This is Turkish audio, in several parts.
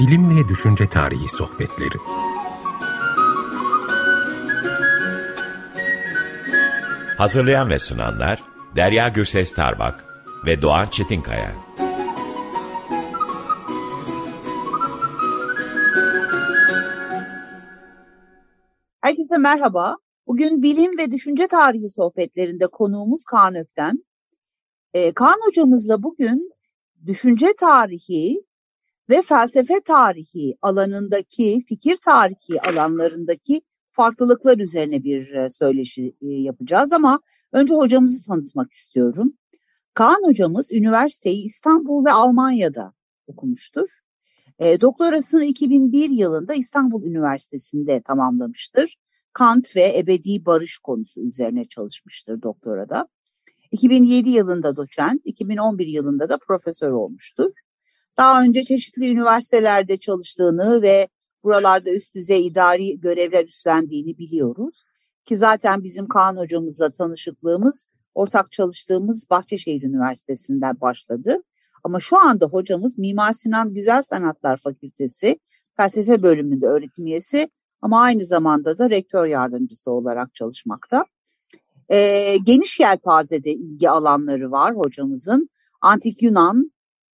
Bilim ve Düşünce Tarihi Sohbetleri Hazırlayan ve sunanlar Derya Gürses Tarbak ve Doğan Çetinkaya. Herkese merhaba. Bugün bilim ve düşünce tarihi sohbetlerinde konuğumuz Kaan Ökten. Ee, Kaan hocamızla bugün düşünce tarihi ve felsefe tarihi alanındaki, fikir tarihi alanlarındaki farklılıklar üzerine bir e, söyleşi e, yapacağız ama önce hocamızı tanıtmak istiyorum. Kaan hocamız üniversiteyi İstanbul ve Almanya'da okumuştur. E, doktorasını 2001 yılında İstanbul Üniversitesi'nde tamamlamıştır. Kant ve ebedi barış konusu üzerine çalışmıştır doktorada. 2007 yılında doçent, 2011 yılında da profesör olmuştur. Daha önce çeşitli üniversitelerde çalıştığını ve buralarda üst düzey idari görevler üstlendiğini biliyoruz. Ki zaten bizim Kaan hocamızla tanışıklığımız ortak çalıştığımız Bahçeşehir Üniversitesi'nden başladı. Ama şu anda hocamız Mimar Sinan Güzel Sanatlar Fakültesi felsefe bölümünde öğretim üyesi ama aynı zamanda da rektör yardımcısı olarak çalışmakta. E, geniş yelpazede ilgi alanları var hocamızın. Antik Yunan,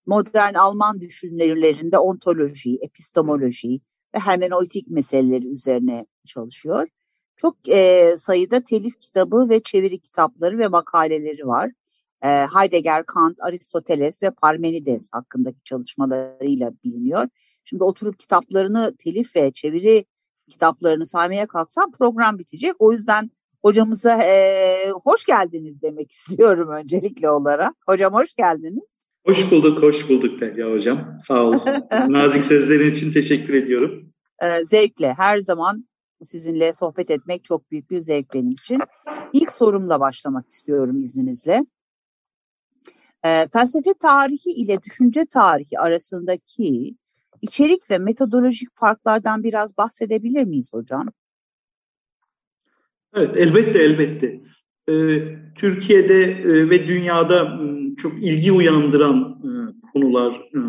modern Alman düşünürlerinde ontoloji, epistemoloji ve hermeneutik meseleleri üzerine çalışıyor. Çok e, sayıda telif kitabı ve çeviri kitapları ve makaleleri var. E, Heidegger, Kant, Aristoteles ve Parmenides hakkındaki çalışmalarıyla biliniyor. Şimdi oturup kitaplarını telif ve çeviri kitaplarını saymaya kalksam program bitecek. O yüzden hocamıza e, hoş geldiniz demek istiyorum öncelikle olarak. Hocam hoş geldiniz. Hoş bulduk, hoş bulduk Derya Hocam. Sağ olun. Nazik sözlerin için teşekkür ediyorum. E, zevkle, her zaman sizinle sohbet etmek çok büyük bir zevk benim için. İlk sorumla başlamak istiyorum izninizle. E, felsefe tarihi ile düşünce tarihi arasındaki içerik ve metodolojik farklardan biraz bahsedebilir miyiz hocam? Evet, elbette elbette. Ee, Türkiye'de e, ve dünyada çok ilgi uyandıran e, konular e,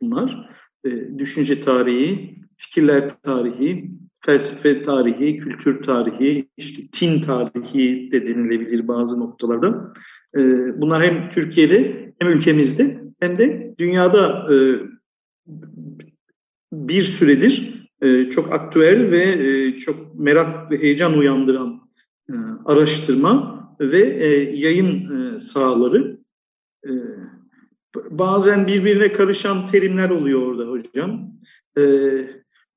bunlar. E, düşünce tarihi, fikirler tarihi, felsefe tarihi, kültür tarihi, işte tin tarihi de denilebilir bazı noktalarda. E, bunlar hem Türkiye'de hem ülkemizde hem de dünyada e, bir süredir e, çok aktüel ve e, çok merak ve heyecan uyandıran e, araştırma ve e, yayın e, sahaları. E, bazen birbirine karışan terimler oluyor orada hocam. E,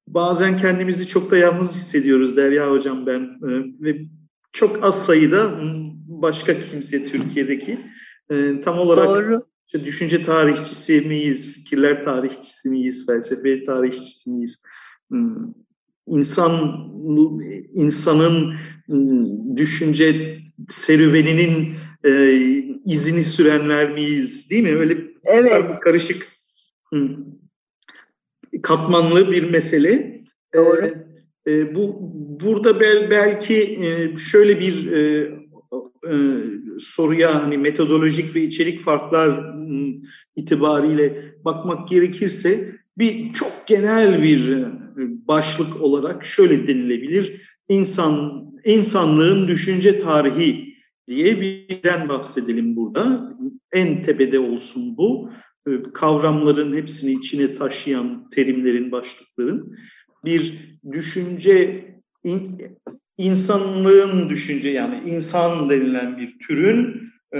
bazen kendimizi çok da yalnız hissediyoruz Derya hocam ben e, ve çok az sayıda başka kimse Türkiye'deki e, tam olarak Doğru. İşte düşünce tarihçisi miyiz, fikirler tarihçisi miyiz, felsefe tarihçisi miyiz? Hmm, insan insanın hmm, düşünce serüveninin e, izini sürenler miyiz değil mi? Öyle evet. karışık katmanlı bir mesele. Doğru. E, e, bu burada bel, belki e, şöyle bir e, e, soruya hani metodolojik ve içerik farklar itibariyle bakmak gerekirse bir çok genel bir e, başlık olarak şöyle denilebilir. İnsan insanlığın düşünce tarihi diye birden bahsedelim burada. En tepede olsun bu. E, kavramların hepsini içine taşıyan terimlerin, başlıkların bir düşünce insanlığın düşünce yani insan denilen bir türün, e,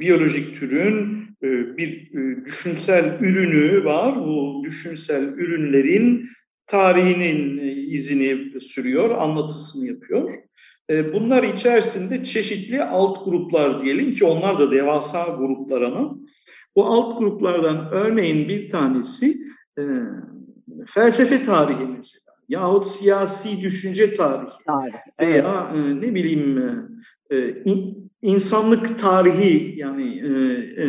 biyolojik türün e, bir e, düşünsel ürünü var. Bu düşünsel ürünlerin tarihinin izini sürüyor, anlatısını yapıyor. E, bunlar içerisinde çeşitli alt gruplar diyelim ki onlar da devasa gruplar ama bu alt gruplardan örneğin bir tanesi e, felsefe tarihi mesela yahut siyasi düşünce tarihi Tarih, veya e, ne bileyim e, in, insanlık tarihi yani e, e,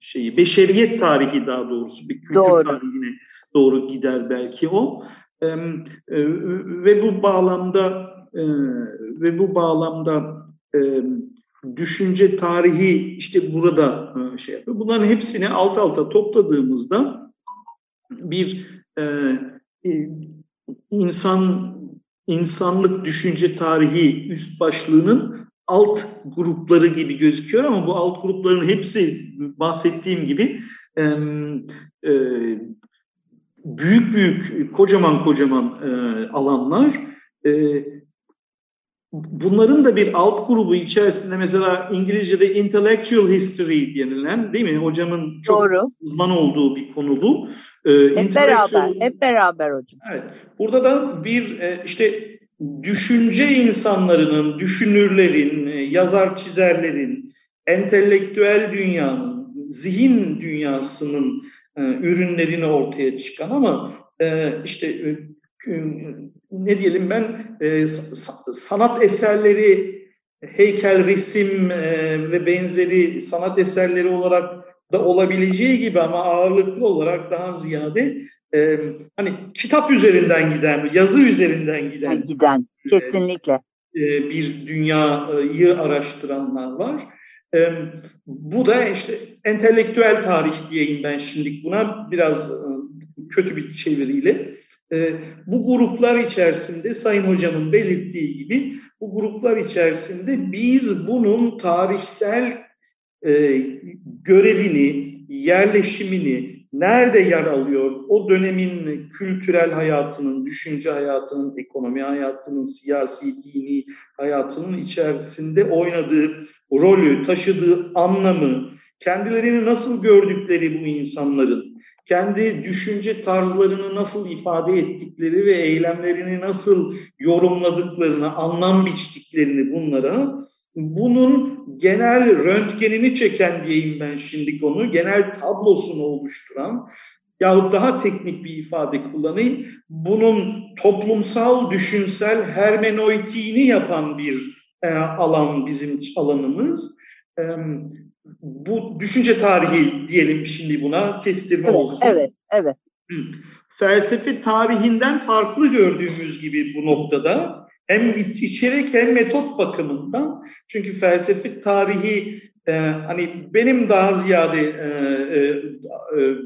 şeyi beşeriyet tarihi daha doğrusu bir kültür doğru. tarihine doğru gider belki o. E, e, ve bu bağlamda e, ve bu bağlamda e, düşünce tarihi işte burada e, şey yapıyor. Bunların hepsini alt alta topladığımızda bir e, e, insan insanlık düşünce tarihi üst başlığının alt grupları gibi gözüküyor ama bu alt grupların hepsi bahsettiğim gibi e, e, büyük büyük kocaman kocaman e, alanlar e, bunların da bir alt grubu içerisinde mesela İngilizce'de intellectual history denilen değil mi? Hocamın çok Doğru. uzman olduğu bir konu bu. Ee, hep beraber, hep beraber hocam. Evet. Burada da bir e, işte düşünce insanlarının, düşünürlerin, e, yazar çizerlerin, entelektüel dünyanın, zihin dünyasının e, ürünlerini ortaya çıkan ama işte ne diyelim ben e, sanat eserleri, heykel, resim e, ve benzeri sanat eserleri olarak da olabileceği gibi ama ağırlıklı olarak daha ziyade e, hani kitap üzerinden giden, yazı üzerinden giden, giden kesinlikle e, bir dünyayı araştıranlar var. E, bu da işte entelektüel tarih diyeyim ben şimdi buna biraz e, kötü bir çeviriyle. E, bu gruplar içerisinde Sayın Hocam'ın belirttiği gibi bu gruplar içerisinde biz bunun tarihsel e, görevini, yerleşimini, nerede yer alıyor, o dönemin kültürel hayatının, düşünce hayatının, ekonomi hayatının, siyasi, dini hayatının içerisinde oynadığı rolü, taşıdığı anlamı, kendilerini nasıl gördükleri bu insanların, kendi düşünce tarzlarını nasıl ifade ettikleri ve eylemlerini nasıl yorumladıklarını, anlam biçtiklerini bunlara bunun genel röntgenini çeken diyeyim ben şimdi konu, genel tablosunu oluşturan yahut daha teknik bir ifade kullanayım, bunun toplumsal, düşünsel hermenoitiğini yapan bir e, alan bizim alanımız. E, bu düşünce tarihi diyelim şimdi buna, kestirme evet, olsun. Evet, evet. Felsefe tarihinden farklı gördüğümüz gibi bu noktada hem içerik hem metot bakımından çünkü felsefe tarihi e, hani benim daha ziyade e, e, e,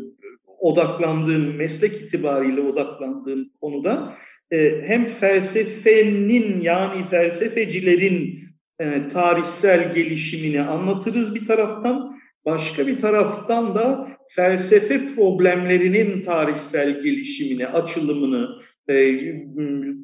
odaklandığım meslek itibariyle odaklandığım konuda e, hem felsefenin yani felsefecilerin e, tarihsel gelişimini anlatırız bir taraftan. Başka bir taraftan da felsefe problemlerinin tarihsel gelişimini, açılımını, e,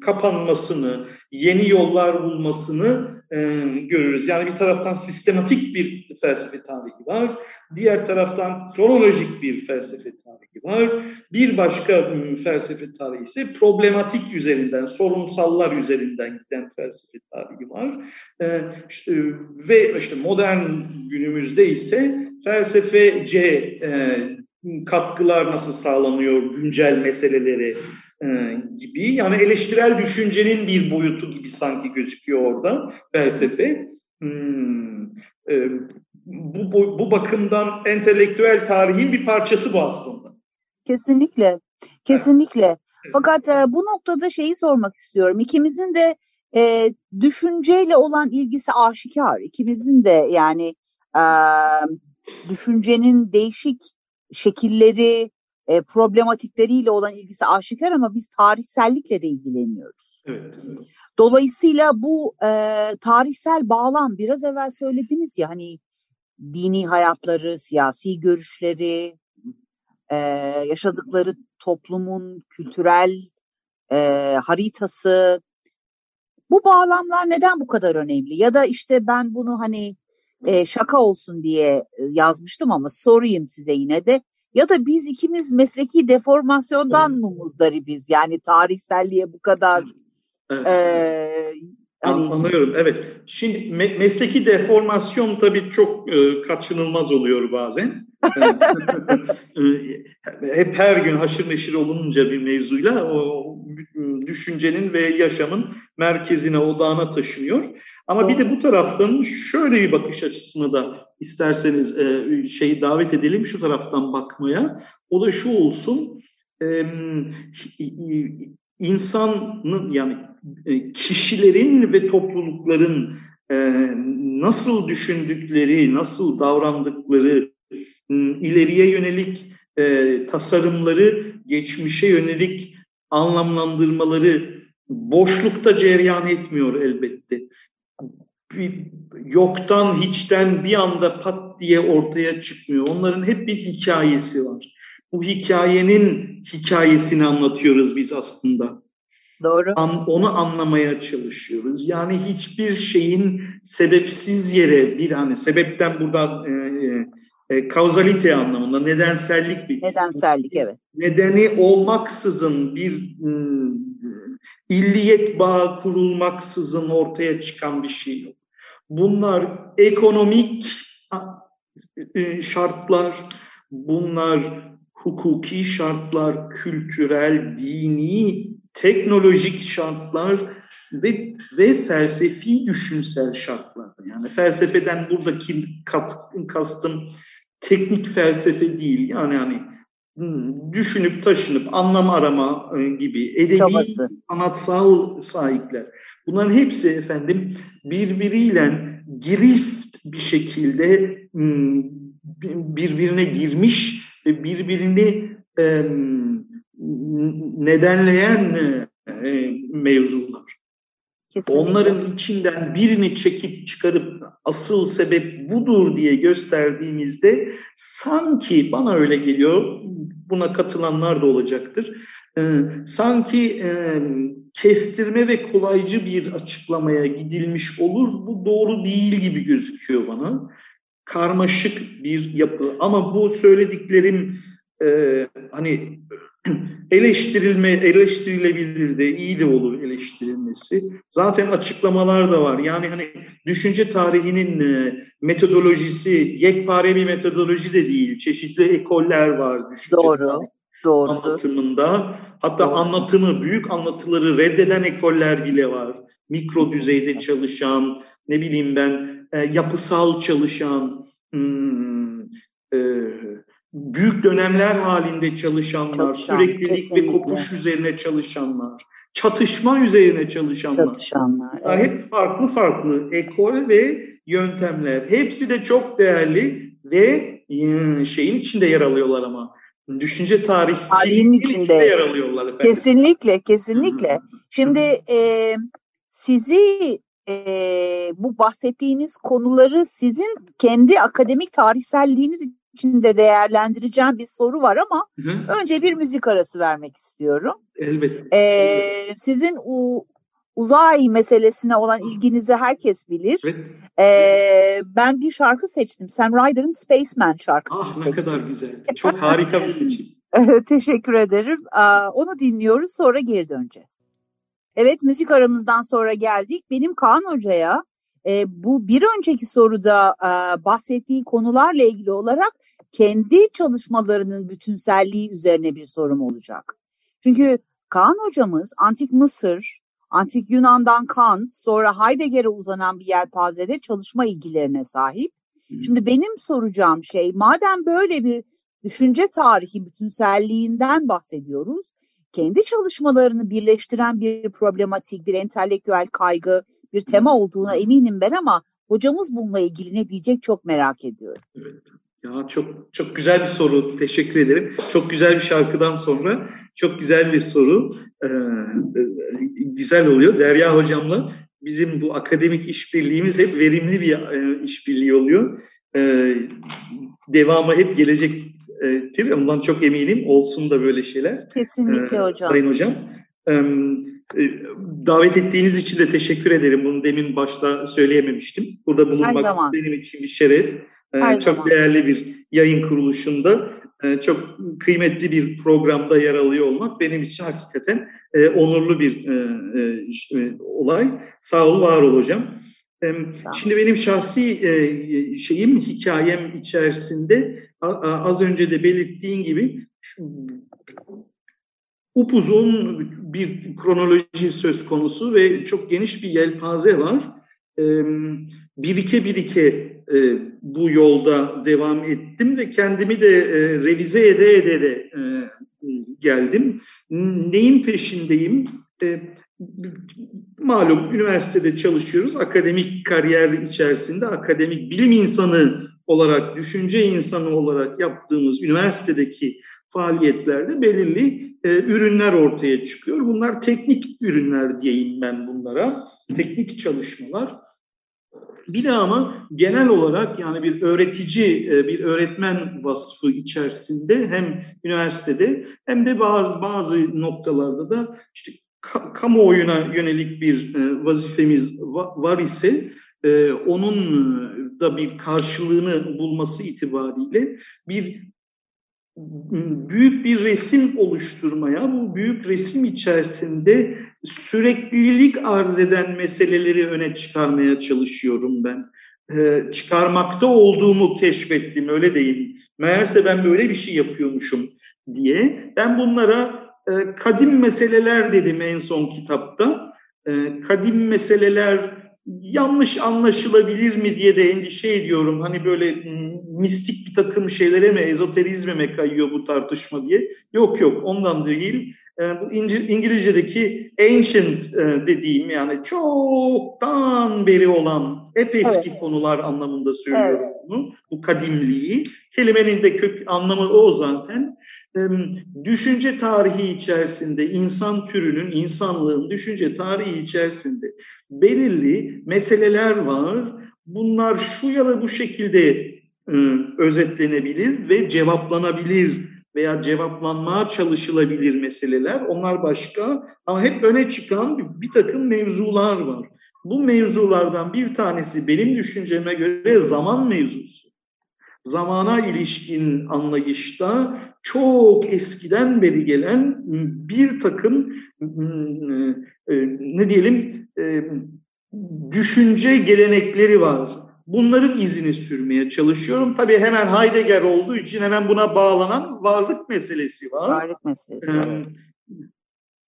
kapanmasını, yeni yollar bulmasını e, görürüz. Yani bir taraftan sistematik bir felsefe tarihi var, diğer taraftan kronolojik bir felsefe tarihi var. Bir başka felsefe tarihi ise problematik üzerinden, sorunsallar üzerinden giden felsefe tarihi var. E, işte, ve işte modern günümüzde ise felsefece e, katkılar nasıl sağlanıyor güncel meseleleri e, gibi. Yani eleştirel düşüncenin bir boyutu gibi sanki gözüküyor orada felsefe. Hmm, e, bu, bu, bu bakımdan entelektüel tarihin bir parçası bu aslında. Kesinlikle, kesinlikle. Evet. Fakat e, bu noktada şeyi sormak istiyorum. İkimizin de e, düşünceyle olan ilgisi aşikar. İkimizin de yani e, düşüncenin değişik şekilleri, e, problematikleriyle olan ilgisi aşikar ama biz tarihsellikle de ilgileniyoruz. Evet. Dolayısıyla bu e, tarihsel bağlam biraz evvel söylediniz ya hani dini hayatları, siyasi görüşleri, e, yaşadıkları toplumun kültürel e, haritası. Bu bağlamlar neden bu kadar önemli? Ya da işte ben bunu hani e, şaka olsun diye yazmıştım ama sorayım size yine de ya da biz ikimiz mesleki deformasyondan evet. mı muzdaribiz? Yani tarihselliğe bu kadar evet. e, hani... Anlıyorum, evet. Şimdi me- mesleki deformasyon tabii çok e, kaçınılmaz oluyor bazen. Hep her gün haşır neşir olunca bir mevzuyla o düşüncenin ve yaşamın merkezine, odağına taşınıyor. Ama bir de bu taraftan şöyle bir bakış açısını da isterseniz e, şeyi davet edelim şu taraftan bakmaya. O da şu olsun. E, insanın yani e, kişilerin ve toplulukların e, nasıl düşündükleri, nasıl davrandıkları, ileriye yönelik e, tasarımları geçmişe yönelik anlamlandırmaları boşlukta cereyan etmiyor elbette. Bir, yoktan hiçten bir anda pat diye ortaya çıkmıyor. Onların hep bir hikayesi var. Bu hikayenin hikayesini anlatıyoruz biz aslında. Doğru. An, onu anlamaya çalışıyoruz. Yani hiçbir şeyin sebepsiz yere bir hani sebepten burada e, e, e, kauzalite anlamında nedensellik bir nedensellik evet. Nedeni olmaksızın bir e, illiyet bağı kurulmaksızın ortaya çıkan bir şey yok. Bunlar ekonomik e, şartlar, bunlar hukuki şartlar, kültürel, dini, teknolojik şartlar ve, ve felsefi düşünsel şartlar. Yani felsefeden buradaki kat, kastım teknik felsefe değil. Yani hani düşünüp taşınıp anlam arama e, gibi edebi, Çabası. sanatsal sahipler. Bunların hepsi efendim birbiriyle girift bir şekilde birbirine girmiş ve birbirini nedenleyen e, mevzular. Kesinlikle. Onların içinden birini çekip çıkarıp asıl sebep budur diye gösterdiğimizde sanki bana öyle geliyor, buna katılanlar da olacaktır. Ee, sanki e, kestirme ve kolaycı bir açıklamaya gidilmiş olur. Bu doğru değil gibi gözüküyor bana. Karmaşık bir yapı ama bu söylediklerim e, hani eleştirilme eleştirilebilir de iyi de olur eleştirilmesi. Zaten açıklamalar da var. Yani hani düşünce tarihinin e, metodolojisi yekpare bir metodoloji de değil. Çeşitli ekoller var düşünce Doğru. Doğrudur. anlatımında. Hatta Doğru. anlatımı, büyük anlatıları reddeden ekoller bile var. Mikro düzeyde çalışan, ne bileyim ben, e, yapısal çalışan, hmm, e, büyük dönemler halinde çalışanlar, Çalışan, süreklilik kesinlikle. ve kopuş üzerine çalışanlar, çatışma üzerine çalışanlar. Çatışanlar. Yani evet. hep farklı farklı ekol ve yöntemler. Hepsi de çok değerli ve ıı, şeyin içinde yer alıyorlar ama. Düşünce tarihi tarihin içinde. içinde yer alıyorlar efendim. Kesinlikle, kesinlikle. Şimdi e, sizi e, bu bahsettiğiniz konuları sizin kendi akademik tarihselliğiniz içinde değerlendireceğim bir soru var ama Hı. önce bir müzik arası vermek istiyorum. Elbette. Ee, sizin u, uzay meselesine olan ilginizi herkes bilir. Evet. Ee, ben bir şarkı seçtim. Sam Ryder'ın Spaceman şarkısı ah, seçtim. ne kadar güzel. Çok harika bir seçim. Teşekkür ederim. Onu dinliyoruz sonra geri döneceğiz. Evet müzik aramızdan sonra geldik. Benim Kaan Hoca'ya e, bu bir önceki soruda e, bahsettiği konularla ilgili olarak kendi çalışmalarının bütünselliği üzerine bir sorum olacak. Çünkü Kaan hocamız Antik Mısır, Antik Yunan'dan Kant, sonra Heidegger'e uzanan bir yelpazede çalışma ilgilerine sahip. Şimdi benim soracağım şey, madem böyle bir düşünce tarihi bütünselliğinden bahsediyoruz, kendi çalışmalarını birleştiren bir problematik, bir entelektüel kaygı, bir tema olduğuna eminim ben ama hocamız bununla ilgili ne diyecek çok merak ediyorum. Evet. Ya çok çok güzel bir soru. Teşekkür ederim. Çok güzel bir şarkıdan sonra çok güzel bir soru. Ee, güzel oluyor. Derya hocamla bizim bu akademik işbirliğimiz hep verimli bir e, işbirliği oluyor. Ee, devamı hep gelecektir. Ondan çok eminim. Olsun da böyle şeyler. Kesinlikle ee, hocam. Sayın hocam. Ee, davet ettiğiniz için de teşekkür ederim. Bunu demin başta söyleyememiştim. Burada bulunmak benim için bir şeref. Her çok zaman. değerli bir yayın kuruluşunda e, çok kıymetli bir programda yer alıyor olmak benim için hakikaten e, onurlu bir e, olay. Sağ ol, var ol hocam. Şimdi benim şahsi şeyim, hikayem içerisinde az önce de belirttiğin gibi upuzun bir kronoloji söz konusu ve çok geniş bir yelpaze var. Birike birike e, bu yolda devam ettim ve kendimi de e, revize ede ede de e, geldim. Neyin peşindeyim? E, malum üniversitede çalışıyoruz. Akademik kariyer içerisinde akademik bilim insanı olarak, düşünce insanı olarak yaptığımız üniversitedeki faaliyetlerde belirli e, ürünler ortaya çıkıyor. Bunlar teknik ürünler diyeyim ben bunlara. Teknik çalışmalar. Bir de ama genel olarak yani bir öğretici, e, bir öğretmen vasfı içerisinde hem üniversitede hem de bazı bazı noktalarda da işte kamuoyuna yönelik bir e, vazifemiz var ise e, onun da bir karşılığını bulması itibariyle bir büyük bir resim oluşturmaya, bu büyük resim içerisinde süreklilik arz eden meseleleri öne çıkarmaya çalışıyorum ben. Ee, çıkarmakta olduğumu keşfettim, öyle değil. Meğerse ben böyle bir şey yapıyormuşum diye. Ben bunlara e, kadim meseleler dedim en son kitapta. E, kadim meseleler yanlış anlaşılabilir mi diye de endişe ediyorum. Hani böyle mistik bir takım şeylere mi, ezoterizme mi kayıyor bu tartışma diye. Yok yok ondan değil. E, bu İngilizce'deki ancient e, dediğim yani çoktan beri olan hep eski evet. konular anlamında söylüyorum evet. bunu. Bu kadimliği. Kelimenin de kök anlamı o zaten. Düşünce tarihi içerisinde insan türünün, insanlığın düşünce tarihi içerisinde belirli meseleler var. Bunlar şu ya da bu şekilde e, özetlenebilir ve cevaplanabilir veya cevaplanmaya çalışılabilir meseleler. Onlar başka ama hep öne çıkan bir, bir takım mevzular var. Bu mevzulardan bir tanesi benim düşünceme göre zaman mevzusu. Zamana ilişkin anlayışta çok eskiden beri gelen bir takım e, ne diyelim e, düşünce gelenekleri var. Bunların izini sürmeye çalışıyorum. Tabii hemen Heidegger olduğu için hemen buna bağlanan varlık meselesi var. Varlık meselesi. Ee,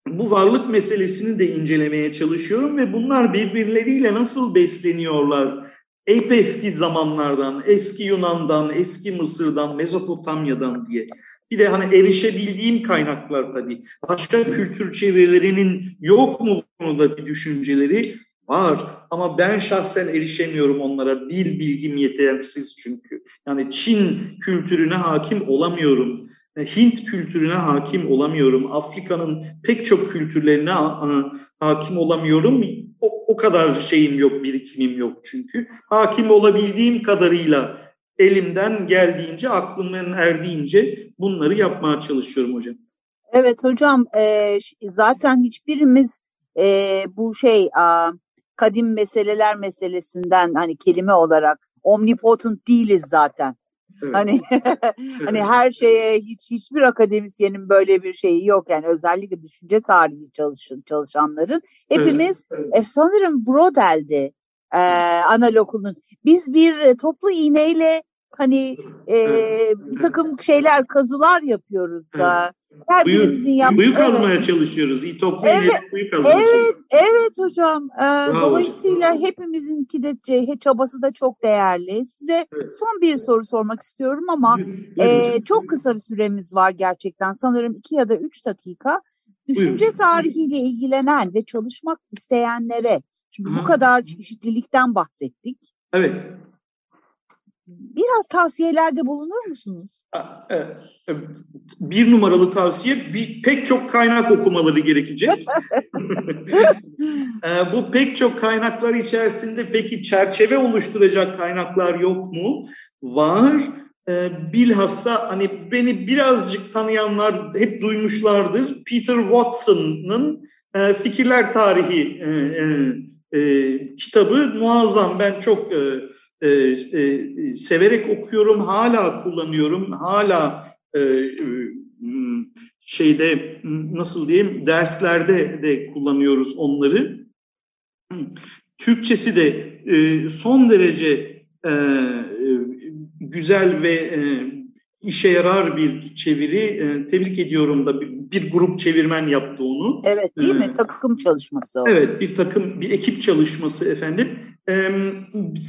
bu varlık meselesini de incelemeye çalışıyorum ve bunlar birbirleriyle nasıl besleniyorlar? Hep eski zamanlardan, eski Yunan'dan, eski Mısır'dan, Mezopotamya'dan diye. Bir de hani erişebildiğim kaynaklar tabii. Başka kültür çevrelerinin yok mu konuda bir düşünceleri var. Ama ben şahsen erişemiyorum onlara. Dil bilgim yetersiz çünkü. Yani Çin kültürüne hakim olamıyorum. Hint kültürüne hakim olamıyorum. Afrika'nın pek çok kültürlerine hakim olamıyorum. O, o kadar şeyim yok, birikimim yok çünkü. Hakim olabildiğim kadarıyla elimden geldiğince, aklımın erdiğince bunları yapmaya çalışıyorum hocam. Evet hocam, e, zaten hiçbirimiz e, bu şey a, kadim meseleler meselesinden hani kelime olarak omnipotent değiliz zaten. Evet. Hani hani her şeye hiç hiçbir akademisyenin böyle bir şeyi yok yani özellikle düşünce tarihi çalışan çalışanların hepimiz evet. Evet. sanırım Brodel'di e, analogunun. Biz bir e, toplu iğneyle hani e, bir takım şeyler kazılar yapıyoruz. Evet. Her birimizin yaptığı. Kuyu kazmaya evet. çalışıyoruz. İyi toplu evet, kuyu kazmaya Evet, evet hocam. Ee, dolayısıyla hocam. hepimizinki de çabası da çok değerli. Size evet. son bir soru sormak istiyorum ama e, çok kısa bir süremiz var gerçekten. Sanırım iki ya da üç dakika. Düşünce Buyurun. tarihiyle ilgilenen ve çalışmak isteyenlere, şimdi Hı. bu kadar çeşitlilikten bahsettik. Evet. Biraz tavsiyelerde bulunur musunuz? Bir numaralı tavsiye bir, pek çok kaynak okumaları gerekecek. Ee, bu pek çok kaynaklar içerisinde peki çerçeve oluşturacak kaynaklar yok mu? Var. Ee, bilhassa hani beni birazcık tanıyanlar hep duymuşlardır. Peter Watson'ın e, Fikirler Tarihi e, e, kitabı muazzam. Ben çok e, e, severek okuyorum, hala kullanıyorum, hala e, e, şeyde nasıl diyeyim derslerde de kullanıyoruz onları. Türkçesi de e, son derece e, güzel ve e, işe yarar bir çeviri. E, tebrik ediyorum da bir, bir grup çevirmen yaptı onu. Evet değil mi? takım çalışması o. Evet bir takım, bir ekip çalışması efendim. E,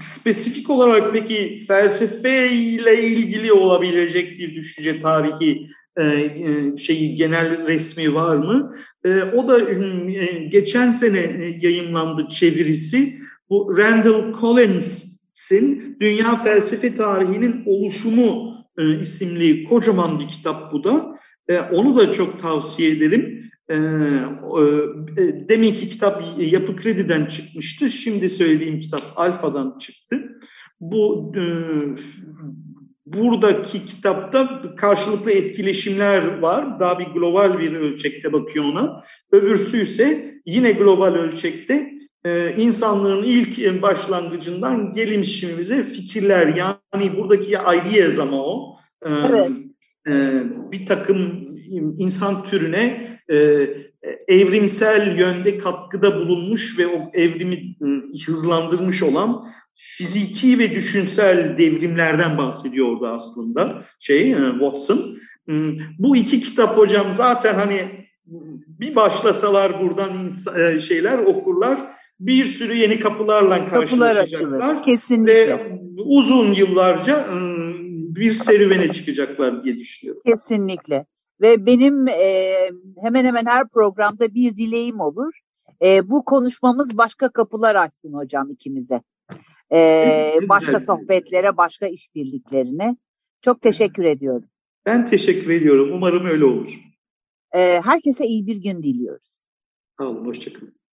spesifik olarak peki felsefe ile ilgili olabilecek bir düşünce tarihi e, e, şeyi genel resmi var mı? E, o da e, geçen sene yayınlandı çevirisi. Bu Randall Collins'in Dünya Felsefe Tarihinin Oluşumu e, isimli kocaman bir kitap bu da. E, onu da çok tavsiye ederim. E, e, deminki kitap Yapı Kredi'den çıkmıştı. Şimdi söylediğim kitap Alfa'dan çıktı. Bu e, buradaki kitapta karşılıklı etkileşimler var. Daha bir global bir ölçekte bakıyor ona. Öbürsü ise yine global ölçekte e, insanlığın ilk başlangıcından gelişimimize fikirler yani buradaki ideas ama o. E, evet. E, bir takım insan türüne e, evrimsel yönde katkıda bulunmuş ve o evrimi hızlandırmış olan fiziki ve düşünsel devrimlerden bahsediyor orada aslında şey Watson. Bu iki kitap hocam zaten hani bir başlasalar buradan şeyler okurlar bir sürü yeni kapılarla karşılaşacaklar. Kapılar Kesinlikle. Ve uzun yıllarca bir serüvene çıkacaklar diye düşünüyorum. Kesinlikle. Ve benim e, hemen hemen her programda bir dileğim olur. E, bu konuşmamız başka kapılar açsın hocam ikimize. E, başka sohbetlere, başka işbirliklerine. Çok teşekkür ediyorum. Ben teşekkür ediyorum. Umarım öyle olur. E, herkese iyi bir gün diliyoruz. Sağ olun, hoşçakalın.